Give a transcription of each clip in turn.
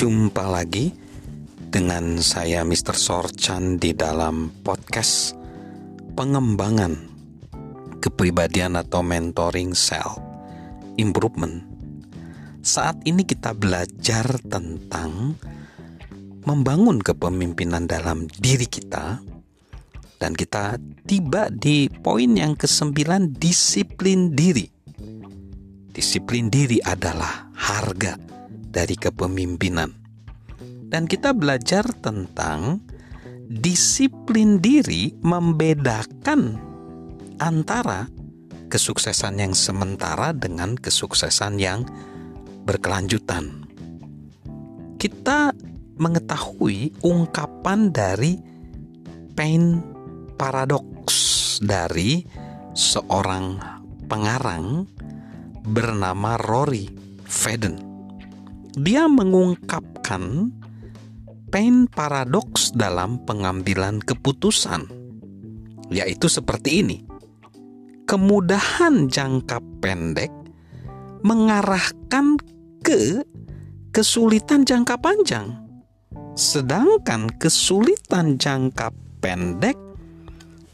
Jumpa lagi dengan saya Mr. Sorchan di dalam podcast pengembangan kepribadian atau mentoring self improvement. Saat ini kita belajar tentang membangun kepemimpinan dalam diri kita dan kita tiba di poin yang kesembilan disiplin diri. Disiplin diri adalah harga dari kepemimpinan. Dan kita belajar tentang disiplin diri membedakan antara kesuksesan yang sementara dengan kesuksesan yang berkelanjutan. Kita mengetahui ungkapan dari pain paradox dari seorang pengarang bernama Rory Fedden. Dia mengungkapkan pain paradoks dalam pengambilan keputusan, yaitu seperti ini: kemudahan jangka pendek mengarahkan ke kesulitan jangka panjang, sedangkan kesulitan jangka pendek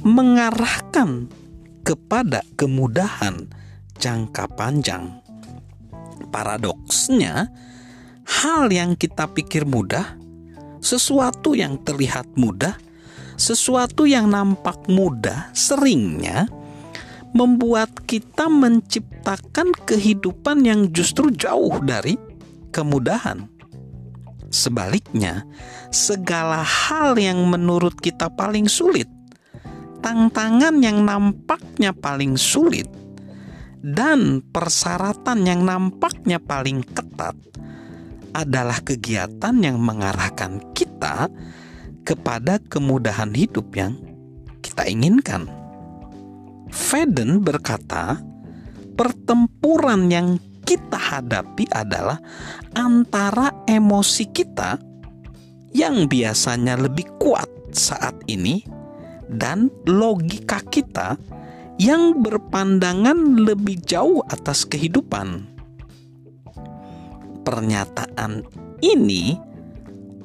mengarahkan kepada kemudahan jangka panjang. Paradoksnya, hal yang kita pikir mudah sesuatu yang terlihat mudah, sesuatu yang nampak mudah, seringnya membuat kita menciptakan kehidupan yang justru jauh dari kemudahan. Sebaliknya, segala hal yang menurut kita paling sulit, tantangan yang nampaknya paling sulit, dan persyaratan yang nampaknya paling ketat adalah kegiatan yang mengarahkan kita kepada kemudahan hidup yang kita inginkan. Feden berkata, pertempuran yang kita hadapi adalah antara emosi kita yang biasanya lebih kuat saat ini dan logika kita yang berpandangan lebih jauh atas kehidupan pernyataan ini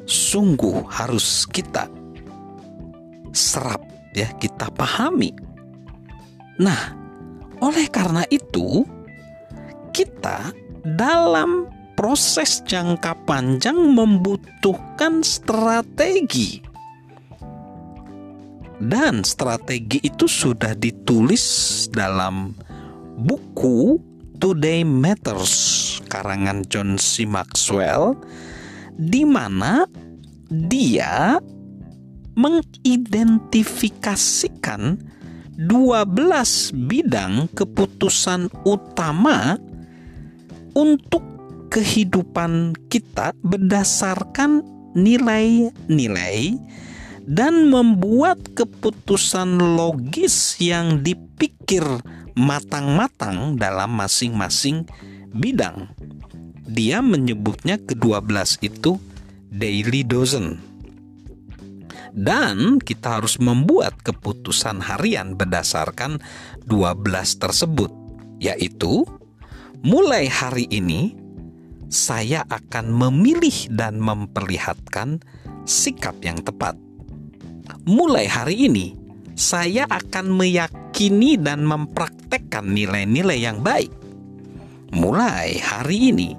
sungguh harus kita serap ya, kita pahami. Nah, oleh karena itu kita dalam proses jangka panjang membutuhkan strategi. Dan strategi itu sudah ditulis dalam buku Today Matters karangan John C. Maxwell di mana dia mengidentifikasikan 12 bidang keputusan utama untuk kehidupan kita berdasarkan nilai-nilai dan membuat keputusan logis yang dipikir matang-matang dalam masing-masing bidang. Dia menyebutnya ke-12 itu daily dozen. Dan kita harus membuat keputusan harian berdasarkan 12 tersebut, yaitu mulai hari ini saya akan memilih dan memperlihatkan sikap yang tepat. Mulai hari ini saya akan meyakini dan mempraktekkan nilai-nilai yang baik. Mulai hari ini,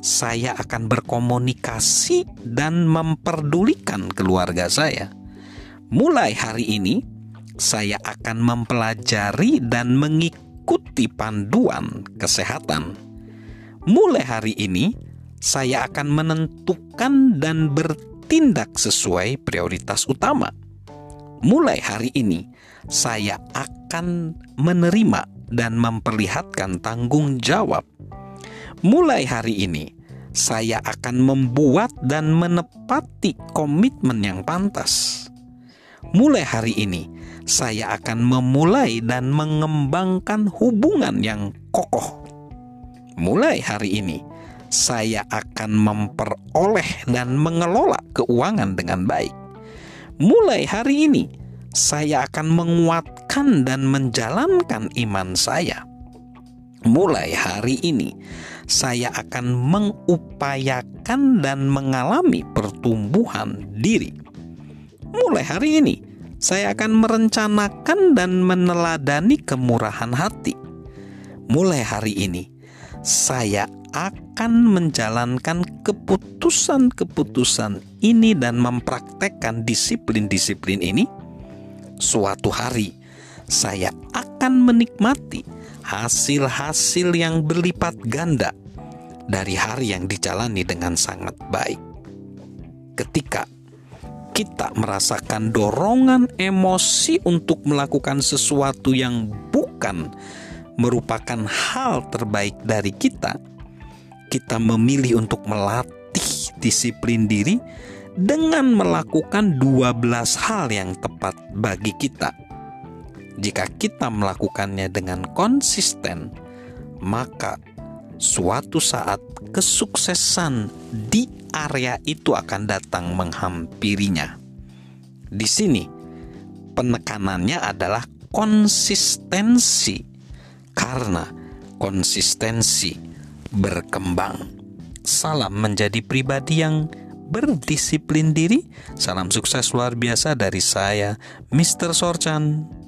saya akan berkomunikasi dan memperdulikan keluarga saya. Mulai hari ini, saya akan mempelajari dan mengikuti panduan kesehatan. Mulai hari ini, saya akan menentukan dan bertindak sesuai prioritas utama mulai hari ini saya akan menerima dan memperlihatkan tanggung jawab. Mulai hari ini saya akan membuat dan menepati komitmen yang pantas. Mulai hari ini saya akan memulai dan mengembangkan hubungan yang kokoh. Mulai hari ini saya akan memperoleh dan mengelola keuangan dengan baik mulai hari ini saya akan menguatkan dan menjalankan iman saya. mulai hari ini saya akan mengupayakan dan mengalami pertumbuhan diri. Mulai hari ini saya akan merencanakan dan meneladani kemurahan hati. Mulai hari ini saya akan menjalankan keputusan-keputusan ini dan mempraktekkan disiplin-disiplin ini. Suatu hari saya akan menikmati hasil-hasil yang berlipat ganda dari hari yang dijalani dengan sangat baik. Ketika kita merasakan dorongan emosi untuk melakukan sesuatu yang bukan merupakan hal terbaik dari kita, kita memilih untuk melatih disiplin diri dengan melakukan 12 hal yang tepat bagi kita jika kita melakukannya dengan konsisten, maka suatu saat kesuksesan di area itu akan datang menghampirinya. Di sini, penekanannya adalah konsistensi, karena konsistensi berkembang. Salam menjadi pribadi yang berdisiplin diri. Salam sukses luar biasa dari saya, Mr. Sorchan.